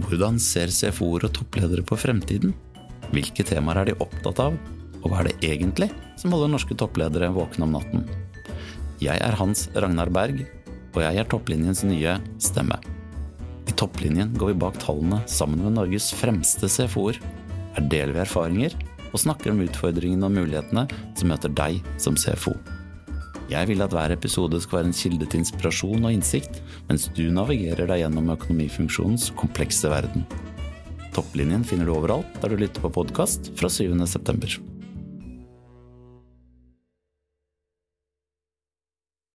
Hvordan ser CFO-er og toppledere på fremtiden? Hvilke temaer er de opptatt av, og hva er det egentlig som holder norske toppledere våkne om natten? Jeg er Hans Ragnar Berg, og jeg er topplinjens nye stemme. I Topplinjen går vi bak tallene sammen med Norges fremste CFO-er, her deler vi erfaringer og snakker om utfordringene og mulighetene som møter deg som CFO. Jeg vil at hver episode skal være en kilde til inspirasjon og innsikt, mens du navigerer deg gjennom økonomifunksjonens komplekse verden. Topplinjen finner du overalt der du lytter på podkast fra 7. september.